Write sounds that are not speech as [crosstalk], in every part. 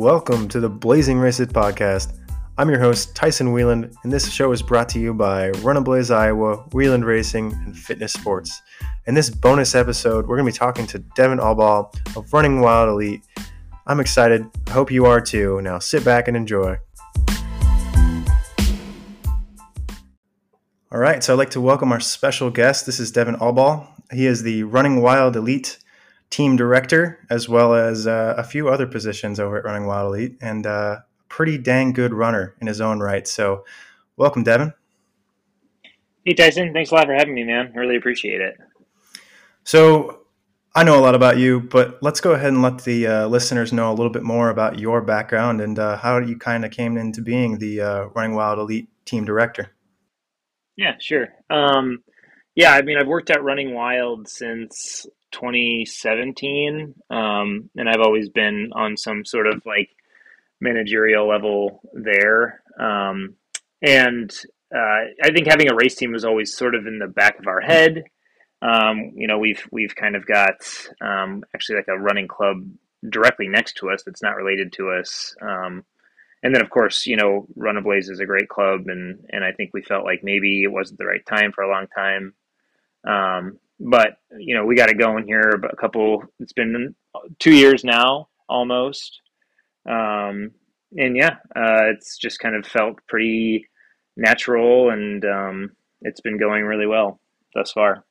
Welcome to the Blazing Races podcast. I'm your host, Tyson Wieland, and this show is brought to you by Run and Blaze Iowa, Wieland Racing, and Fitness Sports. In this bonus episode, we're going to be talking to Devin Allbaugh of Running Wild Elite. I'm excited. I hope you are too. Now sit back and enjoy. All right, so I'd like to welcome our special guest. This is Devin Allbaugh. He is the Running Wild Elite team director, as well as uh, a few other positions over at Running Wild Elite, and uh, pretty dang good runner in his own right. So, welcome, Devin. Hey, Tyson. Thanks a lot for having me, man. I really appreciate it. So, I know a lot about you, but let's go ahead and let the uh, listeners know a little bit more about your background and uh, how you kind of came into being the uh, Running Wild Elite team director. Yeah, sure. Um, yeah, I mean, I've worked at Running Wild since 2017, um, and I've always been on some sort of like managerial level there. Um, and uh, I think having a race team was always sort of in the back of our head. Um, you know, we've we've kind of got um, actually like a running club directly next to us that's not related to us. Um, and then of course, you know, Run a Blaze is a great club, and and I think we felt like maybe it wasn't the right time for a long time. Um, but you know, we got it going here. A couple. It's been two years now, almost. Um, and yeah, uh, it's just kind of felt pretty natural, and um, it's been going really well thus far.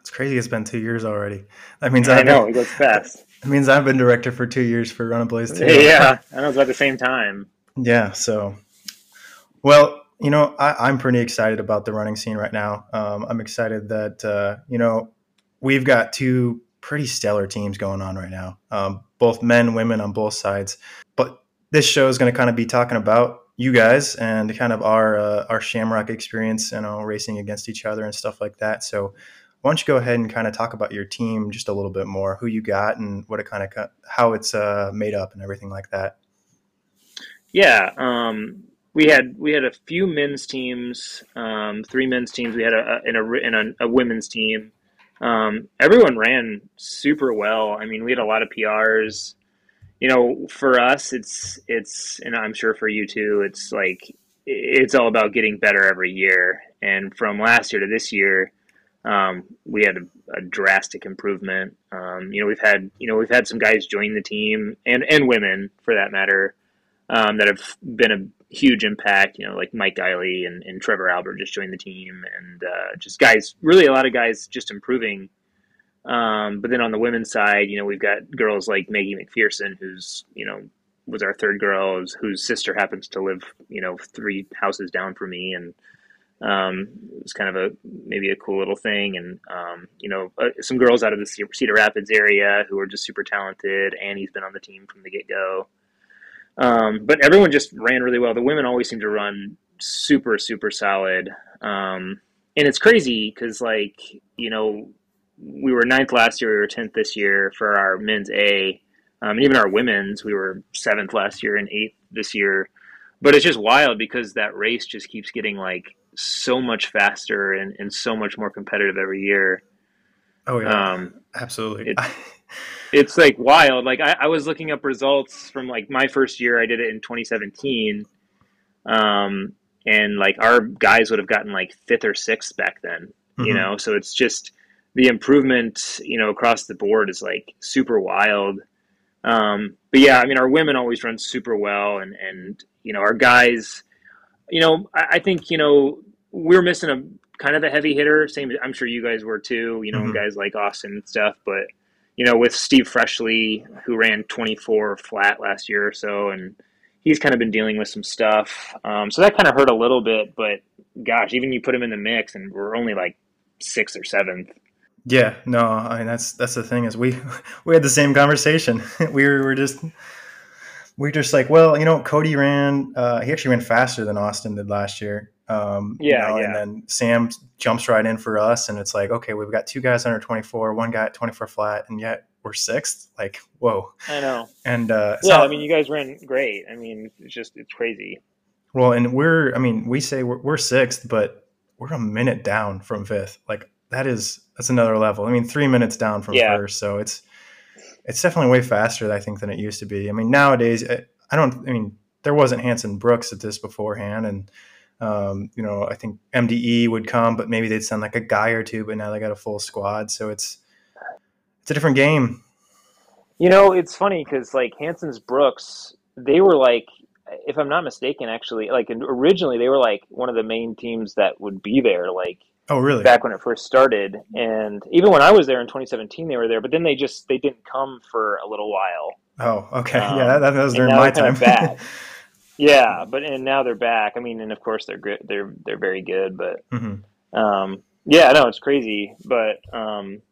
It's crazy. It's been two years already. That means I know been, it goes fast. [laughs] It means I've been director for two years for Run a Blaze too. Yeah, I know it's about the same time. Yeah. So, well, you know, I, am pretty excited about the running scene right now. Um, I'm excited that uh, you know we've got two pretty stellar teams going on right now, um, both men, women on both sides. But this show is going to kind of be talking about you guys and kind of our uh, our Shamrock experience, you know, racing against each other and stuff like that. So, why don't you go ahead and kind of talk about your team just a little bit more, who you got, and what it kind of how it's uh, made up and everything like that. Yeah, um, we had we had a few men's teams, um, three men's teams. We had a, a, a, a, a women's team. Um, everyone ran super well. I mean, we had a lot of PRs. You know, for us, it's it's, and I'm sure for you too. It's like it's all about getting better every year. And from last year to this year, um, we had a, a drastic improvement. Um, you know, we've had you know we've had some guys join the team and and women for that matter um, that have been a huge impact. You know, like Mike Guiley and, and Trevor Albert just joined the team, and uh, just guys, really a lot of guys just improving. Um, but then on the women's side, you know, we've got girls like Maggie McPherson, who's you know was our third girl, whose, whose sister happens to live you know three houses down from me, and um, it was kind of a maybe a cool little thing. And um, you know, uh, some girls out of the Cedar Rapids area who are just super talented. Annie's been on the team from the get go. Um, but everyone just ran really well. The women always seem to run super, super solid. Um, and it's crazy because, like, you know, we were ninth last year, we were 10th this year for our men's A. Um, and even our women's, we were seventh last year and eighth this year. But it's just wild because that race just keeps getting like so much faster and, and so much more competitive every year. Oh, yeah. Um, Absolutely. It, [laughs] it's like wild. Like I, I, was looking up results from like my first year. I did it in 2017, um, and like our guys would have gotten like fifth or sixth back then. Mm-hmm. You know, so it's just the improvement. You know, across the board is like super wild. Um, but yeah, I mean, our women always run super well, and and you know, our guys. You know, I, I think you know we're missing a kind of a heavy hitter. Same, I'm sure you guys were too. You know, mm-hmm. guys like Austin and stuff, but you know, with Steve Freshley, who ran 24 flat last year or so, and he's kind of been dealing with some stuff. Um, so that kind of hurt a little bit, but gosh, even you put him in the mix, and we're only like sixth or seventh. Yeah, no, I mean that's that's the thing is we [laughs] we had the same conversation. [laughs] we were, were just we are just like, well, you know, Cody ran. Uh, he actually ran faster than Austin did last year. Um, yeah, you know, yeah. And then Sam jumps right in for us, and it's like, okay, we've got two guys under 24, one guy at 24 flat, and yet we're sixth. Like, whoa. I know. And uh, yeah, I mean, you guys ran great. I mean, it's just it's crazy. Well, and we're, I mean, we say we're, we're sixth, but we're a minute down from fifth. Like that is that's another level. I mean, three minutes down from yeah. first, so it's it's definitely way faster, I think, than it used to be. I mean, nowadays. It, I don't. I mean, there wasn't Hanson Brooks at this beforehand, and um, you know, I think MDE would come, but maybe they'd send like a guy or two. But now they got a full squad, so it's it's a different game. You know, it's funny because like Hanson's Brooks, they were like, if I'm not mistaken, actually, like originally they were like one of the main teams that would be there, like oh really back when it first started, and even when I was there in 2017, they were there, but then they just they didn't come for a little while. Oh, okay, um, yeah, that, that, was during my time. back. [laughs] yeah, but and now they're back. I mean, and of course they're good. They're they're very good, but mm-hmm. um, yeah, no, it's crazy, but um,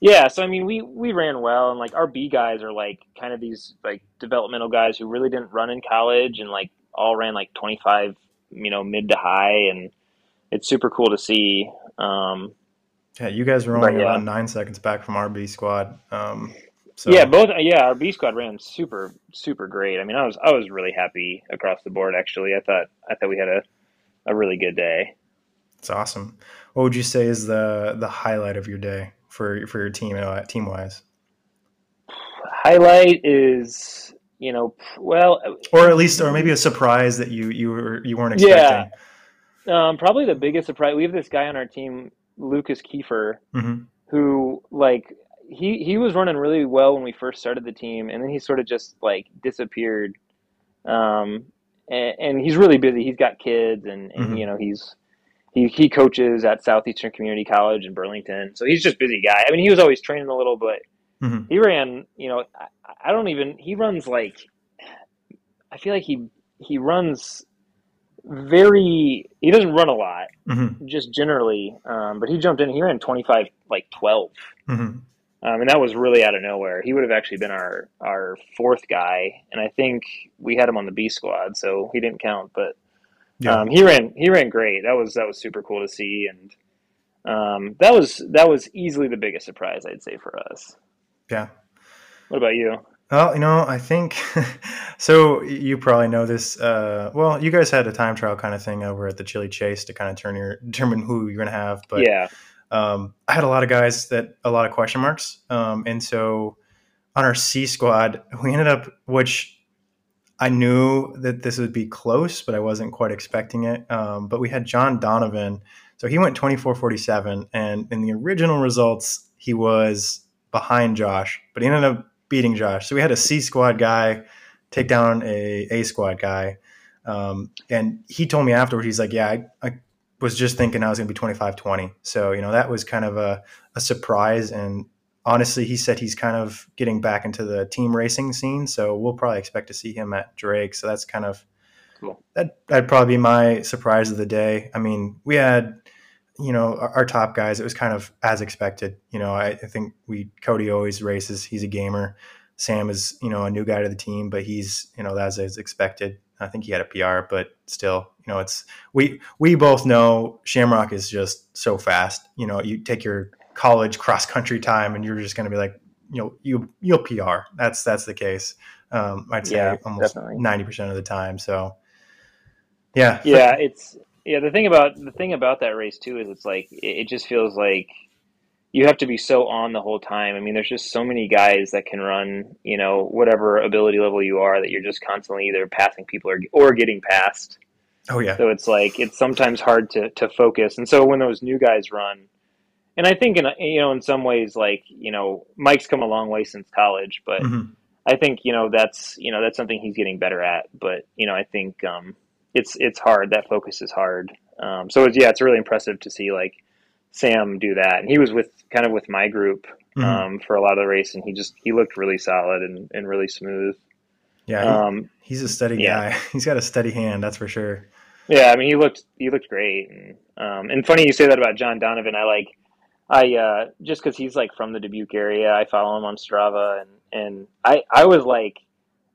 yeah, so I mean, we we ran well, and like our B guys are like kind of these like developmental guys who really didn't run in college, and like all ran like twenty five, you know, mid to high, and it's super cool to see. Um, yeah, you guys were only yeah. about nine seconds back from our B squad. Um, so. Yeah, both. Yeah, our B squad ran super super great. I mean, I was I was really happy across the board. Actually, I thought I thought we had a a really good day. It's awesome. What would you say is the the highlight of your day? for for your team uh, team wise? Highlight is you know well, or at least or maybe a surprise that you you were you weren't expecting. Yeah, um, probably the biggest surprise. We have this guy on our team, Lucas Kiefer, mm-hmm. who like he he was running really well when we first started the team, and then he sort of just like disappeared. Um, and, and he's really busy. He's got kids, and, and mm-hmm. you know he's he, he coaches at Southeastern Community College in Burlington. So he's just busy guy. I mean, he was always training a little, but mm-hmm. he ran, you know, I, I, don't even, he runs like, I feel like he, he runs very, he doesn't run a lot mm-hmm. just generally. Um, but he jumped in, he ran 25, like 12. Mm-hmm. Um, and that was really out of nowhere. He would have actually been our, our fourth guy. And I think we had him on the B squad, so he didn't count, but yeah. Um, he ran he ran great. That was that was super cool to see, and um, that was that was easily the biggest surprise I'd say for us. Yeah. What about you? Well, you know, I think [laughs] so. You probably know this. Uh, well, you guys had a time trial kind of thing over at the Chili Chase to kind of turn your determine who you're going to have. But yeah, um, I had a lot of guys that a lot of question marks, um, and so on our C squad, we ended up which I knew that this would be close, but I wasn't quite expecting it. Um, but we had John Donovan. So he went 24 47. And in the original results, he was behind Josh, but he ended up beating Josh. So we had a C squad guy take down a A squad guy. Um, and he told me afterwards, he's like, Yeah, I, I was just thinking I was going to be 25 20. So, you know, that was kind of a, a surprise. And honestly, he said he's kind of getting back into the team racing scene. So we'll probably expect to see him at Drake. So that's kind of cool. That that'd probably be my surprise of the day. I mean, we had you know our, our top guys. It was kind of as expected. You know, I, I, think we Cody always races. He's a gamer. Sam is you know a new guy to the team, but he's you know as is expected. I think he had a PR, but still, you know, it's we we both know Shamrock is just so fast. You know, you take your college cross country time, and you're just going to be like, you know, you you'll PR. That's that's the case. Um, I'd say yeah, almost ninety percent of the time. So, yeah, yeah, it's yeah. The thing about the thing about that race too is it's like it, it just feels like you have to be so on the whole time. I mean, there's just so many guys that can run, you know, whatever ability level you are, that you're just constantly either passing people or or getting passed. Oh yeah. So it's like it's sometimes hard to to focus, and so when those new guys run, and I think in you know in some ways like you know Mike's come a long way since college, but mm-hmm. I think you know that's you know that's something he's getting better at. But you know I think um, it's it's hard. That focus is hard. Um, so it's, yeah, it's really impressive to see like Sam do that, and he was with kind of with my group mm-hmm. um, for a lot of the race, and he just he looked really solid and, and really smooth. Yeah, he, um, he's a steady yeah. guy. [laughs] He's got a steady hand, that's for sure. Yeah, I mean he looked he looked great, and um, and funny you say that about John Donovan. I like I uh, just because he's like from the Dubuque area, I follow him on Strava, and and I I was like,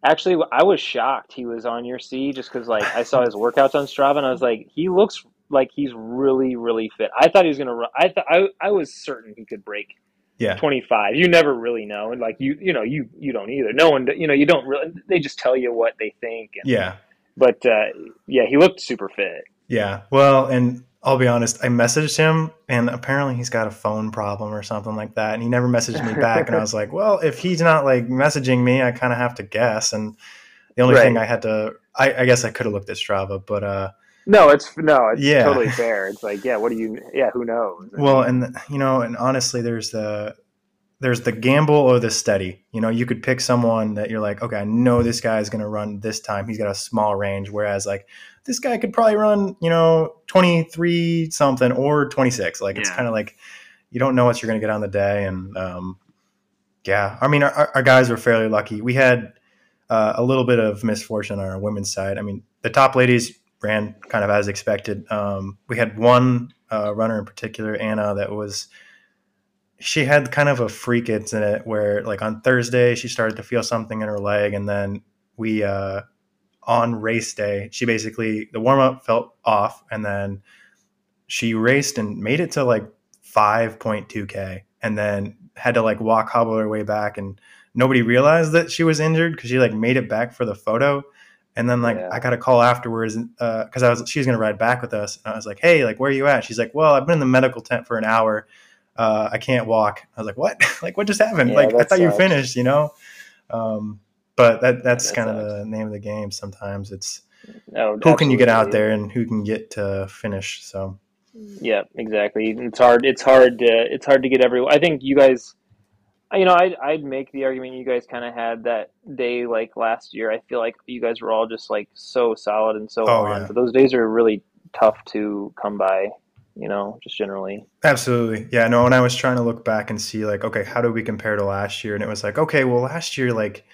actually, I was shocked he was on your C just because like I saw his workouts on Strava, and I was like, he looks like he's really really fit. I thought he was gonna run. I thought I I was certain he could break. Yeah, twenty five. You never really know, and like you, you know, you you don't either. No one, you know, you don't really. They just tell you what they think. And, yeah, but uh, yeah, he looked super fit. Yeah, well, and I'll be honest, I messaged him and apparently he's got a phone problem or something like that. And he never messaged me back. and I was like, well, if he's not like messaging me, I kind of have to guess. And The only Right. thing I had to, I, I guess I could have looked at Strava, but uh, No, it's no, it's Yeah. totally fair. It's like, yeah, what do you? Yeah, who knows? Well, and you know, and honestly, there's the there's the gamble or the study. You know, you could pick someone that you're like, okay, I know this guy is going to run this time. He's got a small range, whereas like this guy could probably run, you know, 23 something or 26. Like it's kind of like you don't know what you're going to get on the day, and um, yeah, I mean, our, our guys were fairly lucky. We had uh, a little bit of misfortune on our women's side. I mean, the top ladies ran kind of as expected. Um, we had one uh, runner in particular, Anna, that was she had kind of a freak incident where, like on Thursday, she started to feel something in her leg, and then we uh, on race day, she basically the warm up felt off, and then she raced and made it to like 5.2k, and then had to like walk hobble her way back, and nobody realized that she was injured because she like made it back for the photo. And then like Yeah. I got a call afterwards because I was she was gonna ride back with us. And I was like, hey, like where are you at? She's like, well, I've been in the medical tent for an hour. Uh, I can't walk. I was like, what? [laughs] like what just happened? Yeah, like I thought you sucks. finished, you know. Um, but that that's that kind of the name of the game. Sometimes it's no, who can you get out there and who can get to finish. So Yeah, exactly. It's hard. It's hard to. It's hard to get everyone. I think you guys. You know, I'd I'd make the argument you guys kind of had that day like last year. I feel like you guys were all just like so solid and so Oh, on. yeah. But those days are really tough to come by. You know, just generally. Absolutely. Yeah, no, when I was trying to look back and see like, okay, how do we compare to last year? And it was like, okay, well last year like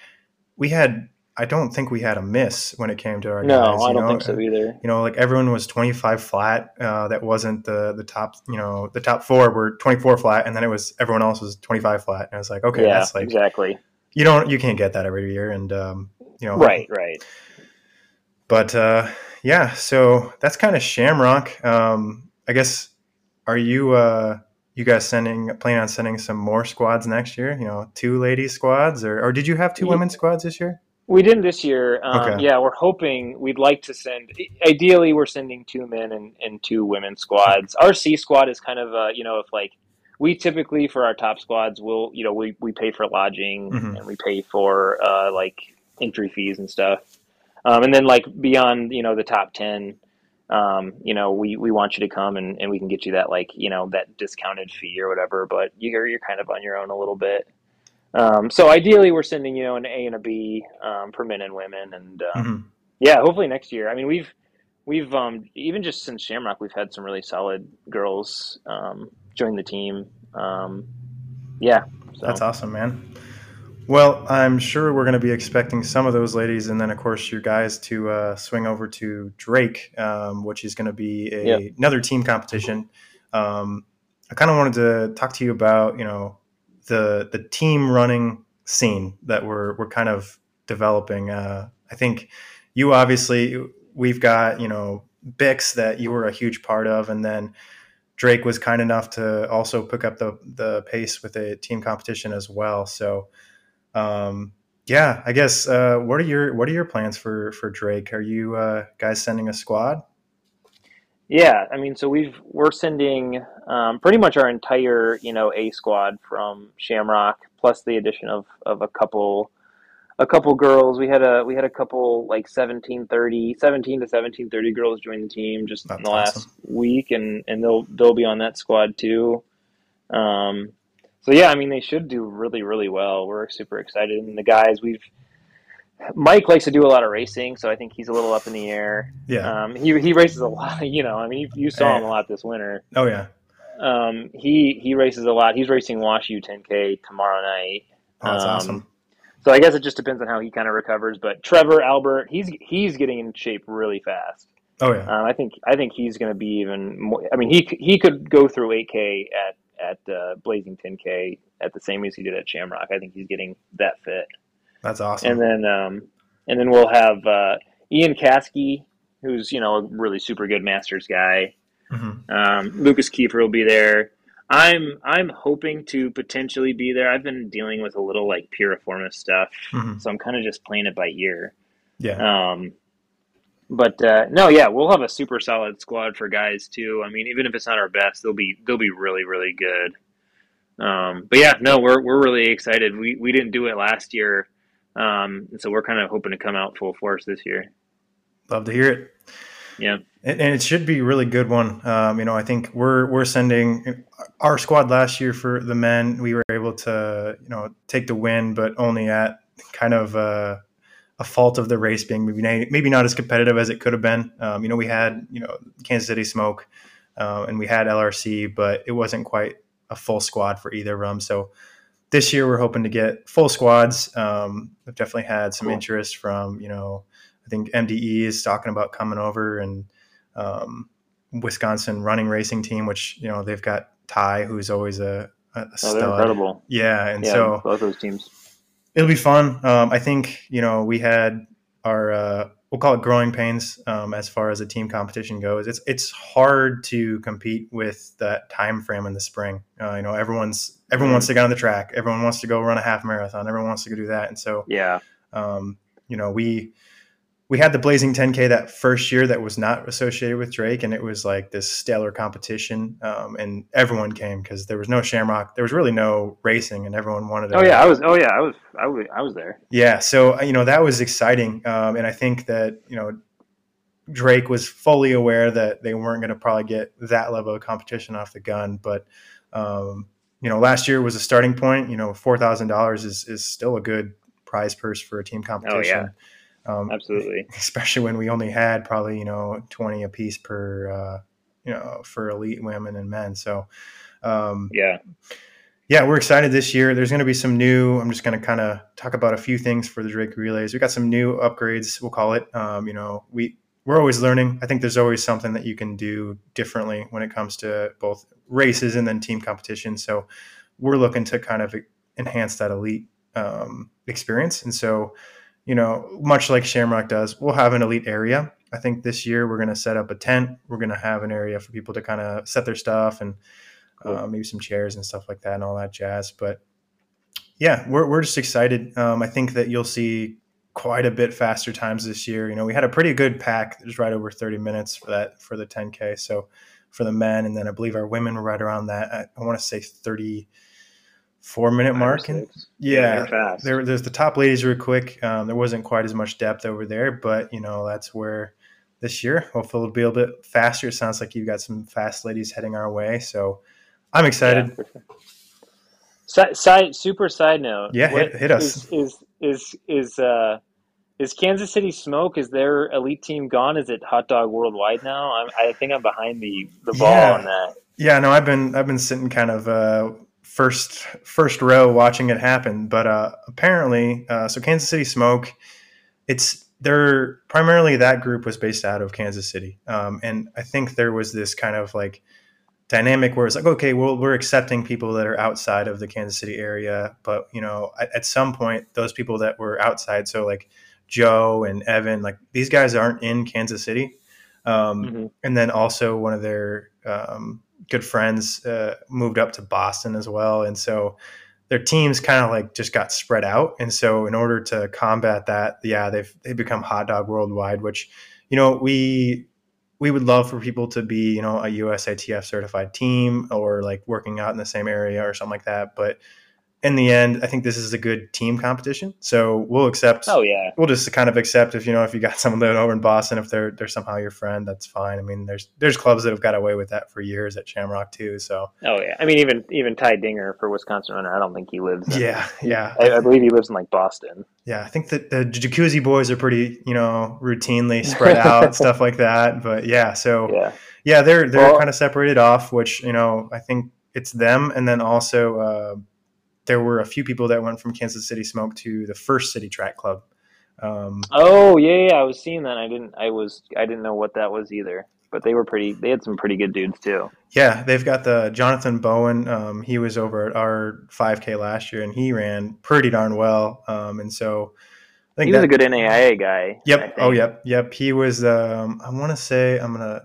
we had I don't think we had a miss when it came to our No, guys. I don't know? think so either. You know, like everyone was 25 flat. Uh, that wasn't the the top, you know, the top four were 24 flat and then it was everyone else was 25 flat. And I was like, okay, yeah, that's like exactly. you don't you can't get that every year and um, you know, Right, right. But uh, yeah, so that's kind of Shamrock. Um, I guess are you uh, you guys sending planning on sending some more squads next year? You know, two ladies squads, or or did you have two Ye- women's squads this year? We didn't this year. Um, Okay. Yeah, we're hoping. We'd like to send. Ideally, we're sending two men and, and two women squads. Our C squad is kind of, uh, you know, if like we typically for our top squads, we'll, you know, we, we pay for lodging Mhm. and we pay for uh, like entry fees and stuff. Um, and then like beyond, you know, the top ten, um, you know, we, we want you to come and, and we can get you that like, you know, that discounted fee or whatever. But you're you're kind of on your own a little bit. Um, so ideally, we're sending you know an A and a B um, for men and women, and um, Mhm. yeah, hopefully next year. I mean, we've we've um, even just since Shamrock, we've had some really solid girls um, join the team. Um, yeah, so. That's awesome, man. Well, I'm sure we're going to be expecting some of those ladies, and then of course your guys to uh, swing over to Drake, um, which is going to be a, Yep. another team competition. Um, I kind of wanted to talk to you about, you know, the the team running scene that we're we're kind of developing. Uh, I think you obviously we've got you know Bix that you were a huge part of, and then Drake was kind enough to also pick up the the pace with a team competition as well. So, um, yeah, I guess uh, what are your what are your plans for for Drake? Are you uh, guys sending a squad? Yeah, I mean, so we've we're sending um, pretty much our entire you know A squad from Shamrock, plus the addition of, of a couple a couple girls. We had a we had a couple like 1730, 17 to seventeen thirty girls join the team just in That's the last awesome. week, and and they'll they'll be on that squad too. Um, so yeah, I mean, they should do really really well. We're super excited, and the guys we've. Mike likes to do a lot of racing, so I think he's a little up in the air. Yeah. Um, he he races a lot. [laughs] You know, I mean, you, you saw him a lot this winter. oh yeah. Um, he he races a lot. He's racing Wash U 10K tomorrow night. Oh, that's Um, awesome. So I guess it just depends on how he kind of recovers. But Trevor Albert, he's he's getting in shape really fast. Oh yeah. Um, I think I think he's going to be even more. I mean, he he could go through 8K at at uh, Blazing 10K at the same as he did at Shamrock. I think he's getting that fit. That's awesome. And then um, and then we'll have uh, Ian Caskey, who's you know a really super good Masters guy. Mhm. Um, Lucas Kiefer will be there. I'm I'm hoping to potentially be there. I've been dealing with a little like piriformis stuff, Mhm. so I'm kind of just playing it by ear. Yeah. Um, but uh, no, yeah, we'll have a super solid squad for guys too. I mean, even if it's not our best, they'll be they'll be really really good. Um, but yeah, no, we're we're really excited. We we didn't do it last year Um, and so we're kind of hoping to come out full force this year. Love to hear it. Yeah, and, and it should be a really good one. Um, you know, I think we're we're sending our squad last year for the men. We were able to you know take the win, but only at kind of uh, a fault of the race being maybe maybe not as competitive as it could have been. Um, you know, we had you know Kansas City Smoke, uh, and we had LRC, but it wasn't quite a full squad for either of them. So this year we're hoping to get full squads. Um, we've definitely had some cool. interest from you know I think MDE is talking about coming over and um, Wisconsin running racing team, which you know they've got Ty, who's always a, a oh, they're incredible. Yeah, and yeah, so both those teams. It'll be fun. Um, I think you know we had our uh, we'll call it growing pains um, as far as a team competition goes. It's it's hard to compete with that time frame in the spring. Uh, you know, everyone's everyone wants to get on the track. Everyone wants to go run a half marathon. Everyone wants to go do that, and so yeah, um, you know we we had the Blazing 10K that first year that was not associated with Drake, and it was like this stellar competition, um, and everyone came because there was no Shamrock, there was really no racing, and everyone wanted. Oh yeah, I was. Oh yeah, I was. I was. I was there. Yeah, so you know that was exciting, um, and I think that you know Drake was fully aware that they weren't going to probably get that level of competition off the gun, but um, you know last year was a starting point. You know, four thousand dollars is is still a good prize purse for a team competition. Oh yeah um, Absolutely. [laughs] Especially when we only had probably, you know, 20 a piece per, uh, you know, for elite women and men. So, um, yeah. Yeah, we're excited this year. There's going to be some new. I'm just going to kind of talk about a few things for the Drake relays. We got some new upgrades. We'll call it. Um, you know, we we're always learning. I think there's always something that you can do differently when it comes to both races and then team competition. So we're looking to kind of enhance that elite um, experience. And so you know, much like Shamrock does, we'll have an elite area. I think this year we're going to set up a tent. We're going to have an area for people to kind of set their stuff and cool. uh, maybe some chairs and stuff like that and all that jazz. But yeah, we're, we're just excited. Um, I think that you'll see quite a bit faster times this year. You know, we had a pretty good pack, just right over 30 minutes for that for the 10K. So for the men, and then I believe our women were right around that. I, I want to say 30 four minute mark. And, yeah, yeah there, there's the top ladies real quick. Um, there wasn't quite as much depth over there, but you know that's where this year hopefully it'll be a bit faster. It sounds like you've got some fast ladies heading our way, so I'm excited. Yeah, sure. Side, side, super side note. Yeah, hit, hit, us. Is is is is uh is Kansas City Smoke? Is their elite team gone? Is it Hot Dog Worldwide now? I'm, i think I'm behind the the ball yeah. on that. Yeah, no, I've been I've been sitting kind of uh, first first row watching it happen. But uh, apparently, uh, so Kansas City Smoke, it's they're primarily that group was based out of Kansas City, um, and I think there was this kind of like dynamic where it's like, okay, well, we're accepting people that are outside of the Kansas City area, but you know, at, at some point, those people that were outside, so like Joe and Evan, like these guys aren't in Kansas City. Um, mm-hmm. And then also one of their um, good friends uh, moved up to Boston as well, and so their teams kind of like just got spread out. And so in order to combat that, yeah, they've they become hot dog worldwide, which you know we we would love for people to be you know a USATF certified team or like working out in the same area or something like that, but in the end, I think this is a good team competition. So we'll accept. Oh yeah. We'll just kind of accept if you know if you got [laughs] someone living over in Boston, if they're they're somehow your friend, that's fine. I mean, there's there's clubs that have got away with that for years at Shamrock too. So. Oh yeah, I mean even even Ty Dinger for Wisconsin Runner, I don't think he lives. In, yeah, yeah. I, I, believe he lives in like Boston. Yeah, I think that the Jacuzzi boys are pretty you know routinely spread [laughs] out stuff like that. But yeah, so yeah, yeah, they're they're well, kind of separated off, which you know I think it's them, and then also. Uh, there were a few people that went from Kansas City Smoke to the First City Track Club. Um, oh yeah, yeah, I was seeing that. I didn't. I was. I didn't know what that was either. But they were pretty. They had some pretty good dudes too. Yeah, they've got the Jonathan Bowen. Um, he was over at our 5K last year, and he ran pretty darn well. Um, and so I think he was that, a good NAIA guy. Yep. Oh, yep. Yep. He was. Um, I want to say I'm gonna.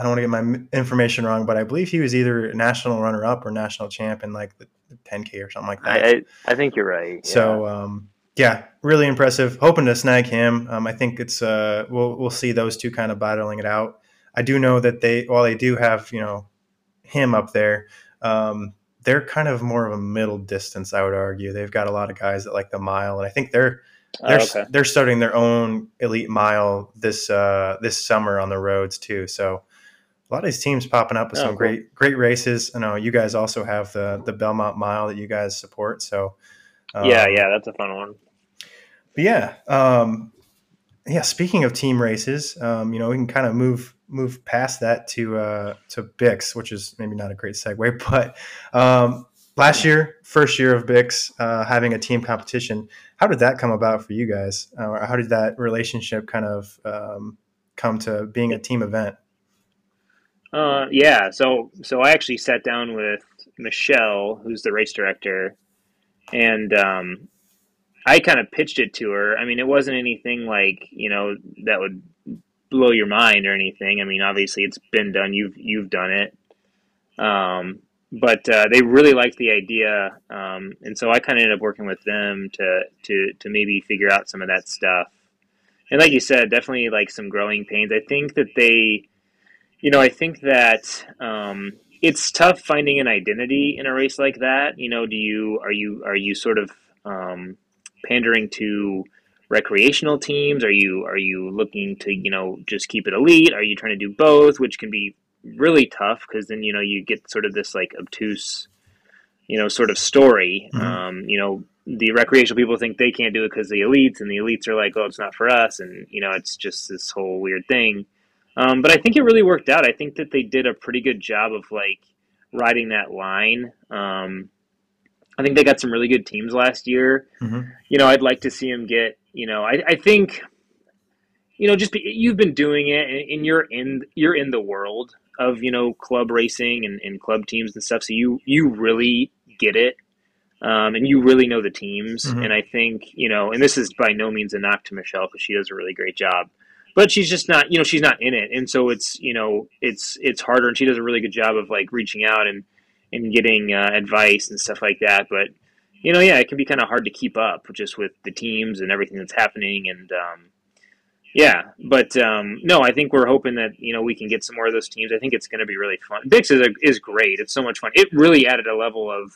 I don't want to get my information wrong, but I believe he was either a national runner up or national champ in like the 10k or something like that. I, I think you're right. Yeah. So um, yeah, really impressive. Hoping to snag him. Um, I think it's uh, we'll we'll see those two kind of battling it out. I do know that they while they do have you know him up there. Um, they're kind of more of a middle distance, I would argue. They've got a lot of guys that like the mile, and I think they're they're Oh, okay. they're starting their own elite mile this uh, this summer on the roads too. So a lot of these teams popping up with Oh, some cool. great great races. I know you guys also have the the Belmont Mile that you guys support. So um, yeah, yeah, that's a fun one. but yeah, um, yeah. Speaking of team races, um, you know we can kind of move move past that to uh, to Bix, which is maybe not a great segue, [laughs] but um, last year, first year of Bix, uh, having a team competition. How did that come about for you guys? Uh, how did that relationship kind of um, come to being a team event? Uh, yeah. So so I actually sat down with Michelle, who's the race director, and um, I kind of pitched it to her. I mean, it wasn't anything like you know that would blow your mind or anything. I mean, obviously it's been done. You've you've done it. Um, but uh, they really liked the idea, um, and so I kind of ended up working with them to to to maybe figure out some of that stuff. And like you said, definitely like some growing pains. I think that they, you know, I think that um, it's tough finding an identity in a race like that. You know, do you are you are you sort of um, pandering to recreational teams? Are you are you looking to you know just keep it elite? Are you trying to do both, which can be really tough because then you know you get sort of this like obtuse, you know, sort of story. Mhm. Um, you know, the recreational people think they can't do it because the elites, and the elites are like, oh, it's not for us, and you know, it's just this whole weird thing. Um, but I think it really worked out. I think that they did a pretty good job of like riding that line. Um, I think they got some really good teams last year. Mhm. You know, I'd like to see them get. You know, I, I think, you know, just be, you've been doing it, and, and you're in you're in the world of you know club racing and, and club teams and stuff. So you you really get it, um, and you really know the teams. Mhm. And I think you know, and this is by no means a knock to Michelle because she does a really great job. But she's just not, you know, she's not in it, and so it's, you know, it's it's harder, and she does a really good job of like reaching out and and getting uh, advice and stuff like that. But you know, yeah, it can be kind of hard to keep up just with the teams and everything that's happening. And um, yeah, but um, no, I think we're hoping that you know we can get some more of those teams. I think it's going to be really fun. Bix is a, is great. It's so much fun. It really added a level of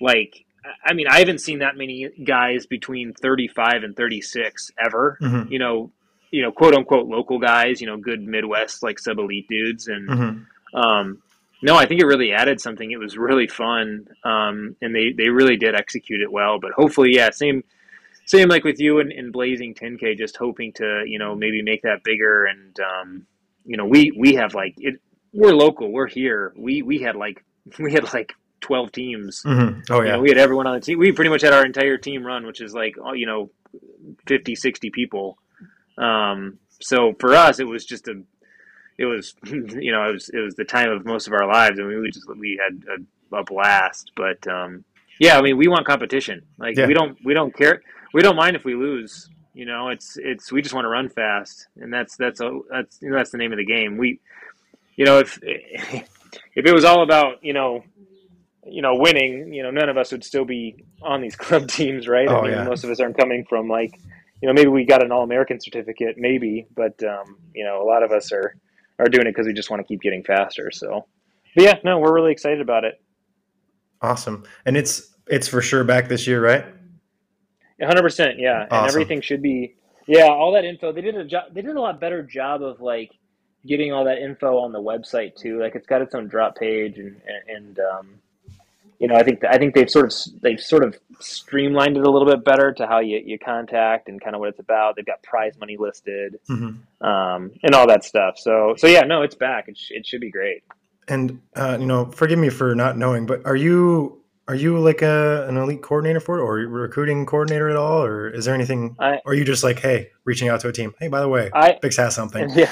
like. I mean, I haven't seen that many guys between 35 and 36 ever. Mhm. You know, you know, quote unquote local guys. You know, good Midwest like sub elite dudes, and Mhm. um, no, I think it really added something. It was really fun, um, and they, they really did execute it well. But hopefully, yeah, same same like with you and, and Blazing 10K, just hoping to you know maybe make that bigger. And um, you know, we we have like it. We're local. We're here. We we had like [laughs] we had like 12 teams. Mhm. Oh You yeah. know, we had everyone on the team. We pretty much had our entire team run, which is like, you know, 50, 60 people. Um, so for us, it was just a, it was, [laughs] you know, it was, it was the time of most of our lives. and we just, we had a, a blast, but, um, yeah, I mean, we want competition. Like Yeah. we don't, we don't care. We don't mind if we lose, you know, it's, it's, we just want to run fast. And that's, that's, a, that's, you know, that's the name of the game. We, you know, if, [laughs] if it was all about, you know, you know, winning, you know, none of us would still be on these [laughs] club teams, right? Oh, I mean, yeah. most of us aren't coming from like, you know, maybe we got an All American certificate, maybe, but um, you know, a lot of us are are doing it because we just want to keep getting faster. So, but yeah, no, we're really excited about it. Awesome. And it's it's for sure back this year, right? One hundred percent, yeah, and everything should be, yeah, all that info. They did a job. They did a lot better job of like getting all that info on the website too. Like it's got its own drop page, and and um, you know, I think I think they've sort of they've sort of streamlined it a little bit better to how you, you contact and kind of what it's about. They've got prize money listed, hmm um, and all that stuff. So so yeah, no, it's back. It, sh- it should be great. And uh, you know, forgive me for not knowing, but are you are you like a an elite coordinator for it, or recruiting coordinator at all, or is there anything? I Or are you just like, hey, reaching out to a team? Hey, by the way, I Bix has something. [laughs] Yeah,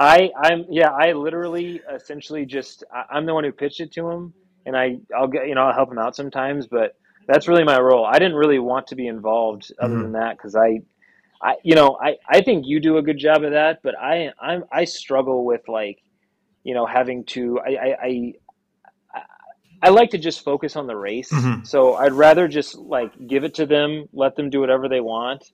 I I'm yeah I literally essentially just I, I'm the one who pitched it to him, and I I'll get you know I'll help him out sometimes, but that's really my role. I didn't really want to be involved other Mhm. than that because I. I, you know, I, I think you do a good job of that, but I, I'm, I struggle with like, you know, having to, I, I, I, I- like to just focus on the race. Mhm. So I'd rather just like give it to them, let them do whatever they want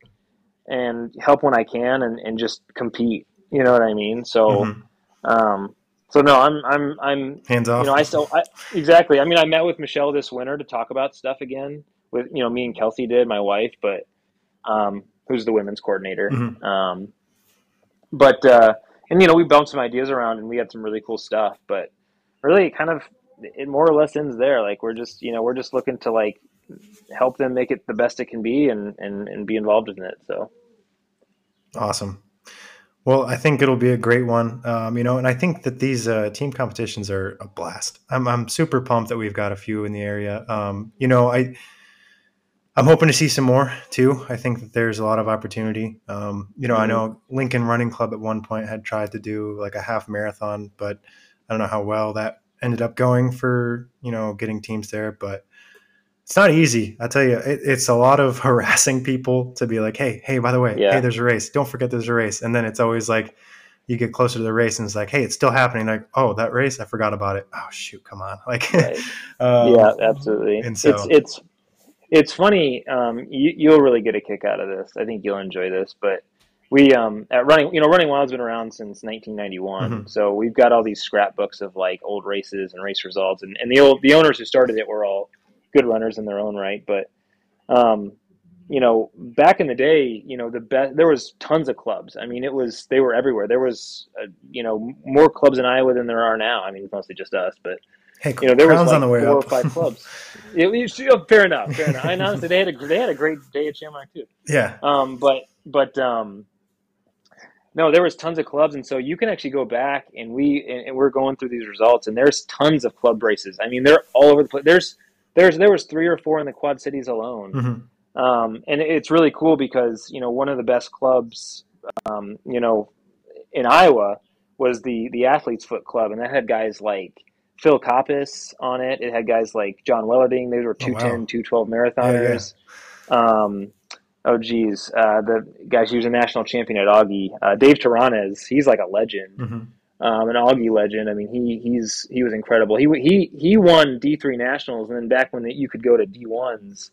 and help when I can and, and just compete. You know what I mean? So, Mhm. um, so no, I'm, I'm, I'm, Hands off. you know, I still, I, exactly. I mean, I met with Michelle this winter to talk about stuff again with, you know, me and Kelsey did, my wife, but, um, who's the women's coordinator. Mhm. Um, but uh, and you know we bounced some ideas around and we had some really cool stuff. But really, it kind of it more or less ends there. Like we're just you know we're just looking to like help them make it the best it can be and and, and be involved in it. So Awesome. Well, I think it'll be a great one. Um, you know, and I think that these uh, team competitions are a blast. I'm I'm super pumped that we've got a few in the area. Um, you know, I I'm hoping to see some more too. I think that there's a lot of opportunity. Um, you know, I Mhm. know Lincoln Running Club at one point had tried to do like a half marathon, but I don't know how well that ended up going for you know getting teams there. But it's not easy. I tell you, it, it's a lot of [laughs] harassing people to be like, hey, hey, by the way, Yeah. hey, there's a race. Don't forget there's a race. And then it's always like you get closer to the race and it's like, hey, it's still happening. Like, oh, that race, I forgot about it. Oh shoot, come on. [laughs] Like, Right. [laughs] um, yeah, absolutely. and so- it's it's it's funny. Um, you, you'll really get a kick out of this. I think you'll enjoy this. But we um, at running, you know, Running Wild's been around since 1991. Mhm. So we've got all these scrapbooks of like old races and race results, and, and the old the owners who started it were all good runners in their own right. But um, you know, back in the day, you know, the best there was tons of clubs. I mean, it was they were everywhere. There was uh, you know more clubs in Iowa than there are now. I mean, it's mostly just us, but hey, you know, there was like on the way four or five [laughs] clubs. It, was- oh, fair enough, fair enough. And honestly, they had a they had a great day at Shamrock too. yeah. Um, but but um, no, there was tons of clubs, and so you can actually go back and we and, and we're going through these results, and there's tons of club races. I mean, they're all over the place. There's there's there was three or four in the Quad Cities alone. hmm Um, and it's really cool because you know one of the best clubs, um, you know, in Iowa was the the Athletes Foot Club, and that had guys like Phil Coppis on it. It had guys like John Welleding. They were Oh, wow. 210, 212 marathoners. Um, oh geez, uh, the guys he was a national champion at Augie. Uh, Dave Taranes, he's like a legend hmm um, an Augie legend. I mean, he he's he was incredible. He he he won D three nationals, and then back when you could go to D ones,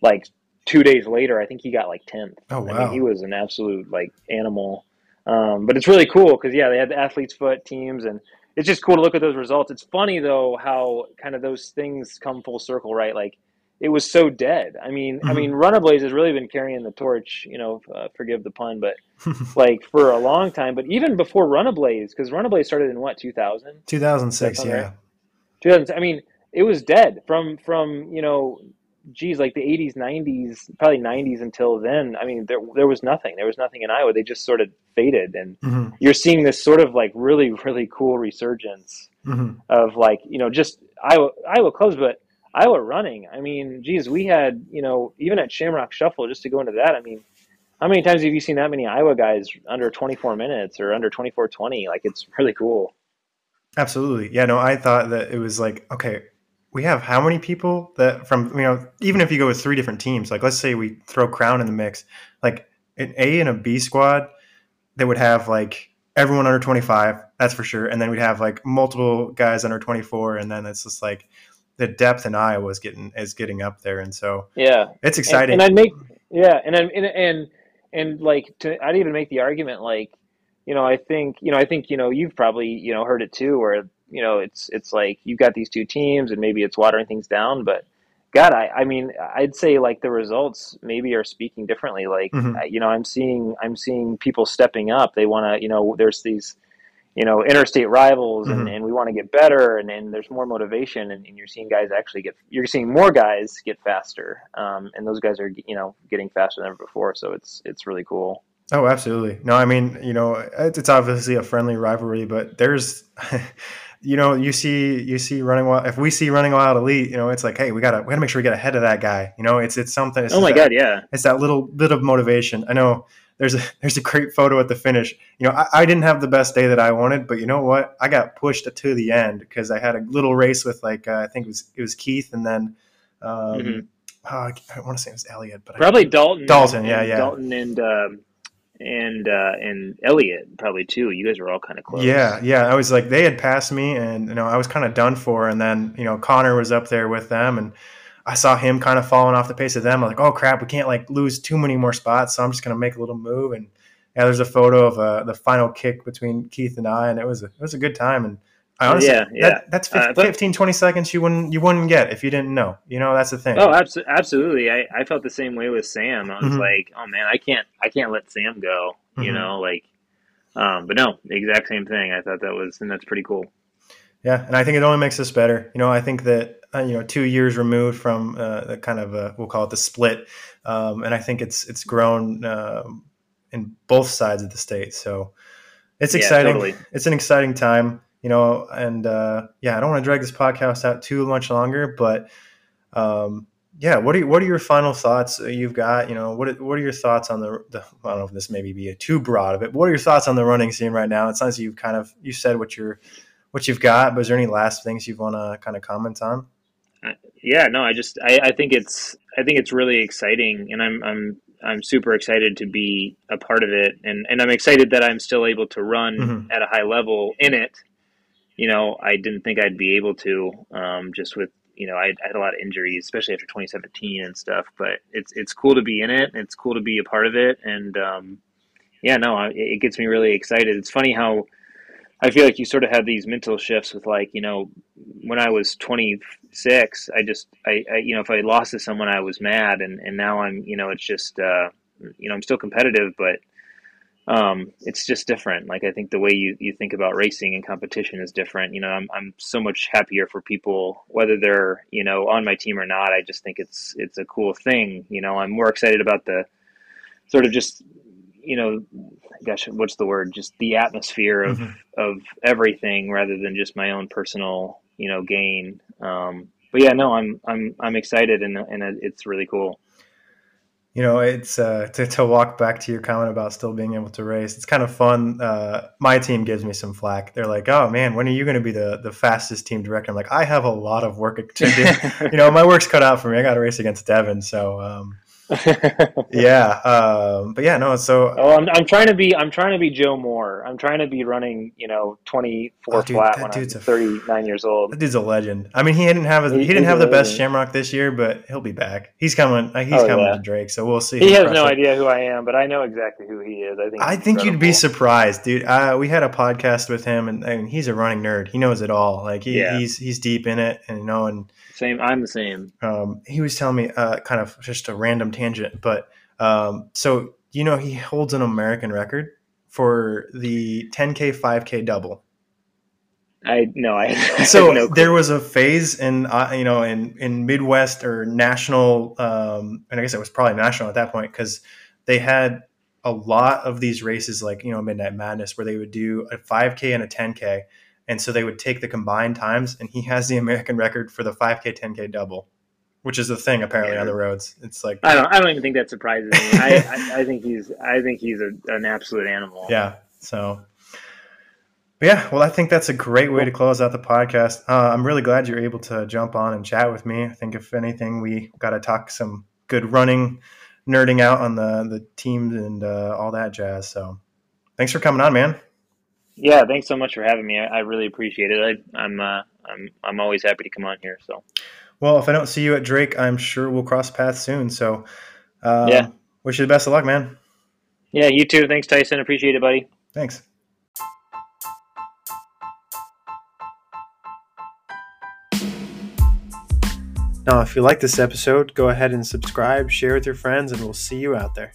like two days later, I think he got like tenth. Oh I wow. mean, he was an absolute like animal. Um, but it's really cool because yeah, they had the athletes' foot teams, and it's just cool to look at those results. It's funny though how kind of those things come full circle, right? Like it was so dead. I mean, I Mhm. mean, Runablaze has really been carrying the torch. You know, uh, forgive the pun, but [laughs] like for a long time. But even before Run Runablaze, because Run Runablaze started in what 2000, 2006. Yeah. right? 2000. I mean, it was dead from from you know, geez, like the 80s, 90s, probably 90s until then. I mean, there there was nothing. There was nothing in Iowa. They just sort of faded, and hmm you're seeing this sort of like really really cool resurgence hmm of like you know just Iowa Iowa clubs, but Iowa running. I mean, geez, we had you know even at Shamrock Shuffle just to go into that. I mean, how many times have you seen that many Iowa guys under 24 minutes or under 24:20? Like it's really cool. Absolutely. Yeah, no, I thought that it was like, okay, we have how many people that from, you know, even if you go with three different teams, like let's say we throw Crown in the mix, like an A and a B squad, they would have like everyone under 25, that's for sure. And then we'd have like multiple guys under 24. And then it's just like the depth in Iowa is getting, is getting up there. And so Yeah, it's exciting. and I'd make yeah, and and and and like to, I'd even make the argument like you know I think you know I think you know you've probably you know heard it too where you know it's it's like you've got these two teams and maybe it's watering things down but God I I mean I'd say like the results maybe are speaking differently like Mhm. You know I'm seeing I'm seeing people stepping up they want to you know there's these you know interstate rivals and, Mhm. and we want to get better and, and there's more motivation and, and you're seeing guys actually get you're seeing more guys get faster um, and those guys are you know getting faster than ever before so it's it's really cool Oh, absolutely. No, I mean, you know, it's it's obviously a friendly rivalry, but there's, [laughs] you know, you see, you see running wild. If we see running wild elite, you know, it's like, hey, we gotta, we gotta make sure we get ahead of that guy. You know, it's it's something. It's oh my that, god yeah It's that little bit of motivation. I know there's a [laughs] there's a great photo at the finish. You know, I, I didn't have the best day that I wanted, but you know what? I got pushed to the end because I had a little race with like uh, I think it was it was Keith and then. Um, Mhm. oh, I, I want to say it was Elliot, but I, probably Dalton Dalton, yeah, yeah. Dalton and um, and uh, and Elliot probably too you guys were all kind of close Yeah, yeah. I was like, they had passed me, and you know, I was kind of done for. And then you know, Connor was up there with them, and I saw him kind of falling off the pace of them. I'm like, oh crap, we can't like lose too many more spots, so I'm just gonna make a little move. And yeah, there's a photo of uh, the final kick between Keith and I, and it was a, it was a good time. And I honestly, Yeah, yeah. That, that's Uh, 15, but- 15, 20 seconds you wouldn't you wouldn't get if you didn't know. You know, that's the thing. Oh, abso- absolutely. I, I felt the same way with Sam. I was Mhm. like, oh man, I can't I can't let Sam go. You Mhm. know, like, um, but no, the exact same thing. I thought that was and that's pretty cool. Yeah, and I think it only makes us better. You know, I think that uh, you know, two years removed from uh, the kind of uh we'll call it the split, um, and I think it's it's grown um in both sides of the state. So it's Yeah, exciting. totally. It's an exciting time, you know. And uh, yeah, I don't want to drag this podcast out too much longer, but um, yeah, what are you, what are your final thoughts you've got? You know, what are, what are your thoughts on the, the I don't know if this maybe be a too broad of it. But what are your thoughts on the running scene right now? It sounds like you've kind of you said what you're what you've got, but is there any last things you want to kind of comment on? Yeah, no, I just I, I think it's I think it's really exciting, and I'm I'm I'm super excited to be a part of it, and and I'm excited that I'm still able to run Mhm. at a high level in it. You know, I didn't think I'd be able to, um, just with you know I, I had a lot of injuries, especially after 2017 and stuff. But it's it's cool to be in it. It's cool to be a part of it, and um, yeah, no, I, it gets me really excited. It's funny how I feel like you sort of have these mental shifts with like you know when I was 26, I just I, I you know if I lost to someone, I was mad, and and now I'm you know it's just uh, you know I'm still competitive, but um, it's just different. Like I think the way you, you think about racing and competition is different. You know, I'm I'm so much happier for people whether they're you know on my team or not. I just think it's it's a cool thing. You know, I'm more excited about the sort of just you know, gosh, what's the word? Just the atmosphere of Mhm. of everything rather than just my own personal you know gain. Um, but yeah, no, I'm I'm I'm excited and and it's really cool. You know, it's uh, to, to walk back to your comment about still being able to race. It's kind of fun. Uh, my team gives me some flack. They're like, "Oh man, when are you going to be the the fastest team director?" I'm like, "I have a lot of work to do. [laughs] you know, my work's cut out for me. I got to race against Devin." So, um, yeah, um, but yeah, no. So, Oh, I'm, I'm trying to be I'm trying to be Joe Moore. I'm trying to be running, you know, 24 Oh, dude, flat when I'm dude's a- 39 years old. that dude's a legend. I mean, he didn't have a, He- he didn't have the best. Shamrock this year, but he'll be back. He's coming. uh, He's Oh, coming yeah. to Drake. So we'll see. He has no idea who I am, but I know exactly who he is. I think I think you'd be surprised, dude. Uh, we had a podcast with him, and, and he's a running nerd. He knows it all. Like he, Yeah. he's he's deep in it, and you know, and Same. I'm the same. um, he was telling me uh, kind of just a random tangent, but um, so you know, he holds an American record for the 10k, 5k double. I no. I [laughs] So no there was a phase in uh, you know in in Midwest or national, um, and I guess it was probably national at that point because they had a lot of these races like you know Midnight Madness where they would do a 5k and a 10k, and so they would take the combined times, and he has the American record for the 5k 10k double, which is a thing apparently Yeah. on the roads. It's like I don't. I don't even think that surprises me. I, I, I think he's. I think he's a, an absolute animal. Yeah. So, yeah, well, I think that's a great way to close out the podcast. Uh, I'm really glad you're able to jump on and chat with me. I think if anything, we got to talk some good running, nerding out on the the teams and uh, all that jazz. So, thanks for coming on, man. Yeah. Thanks so much for having me. I, I really appreciate it. I, I'm. Uh, I'm. I'm always happy to come on here. So Well, if I don't see you at Drake, I'm sure we'll cross paths soon. So, um, Yeah. wish you the best of luck, man. yeah. You too. Thanks, Tyson. Appreciate it, buddy. Thanks. Now, if you like this episode, go ahead and subscribe, share with your friends, and we'll see you out there.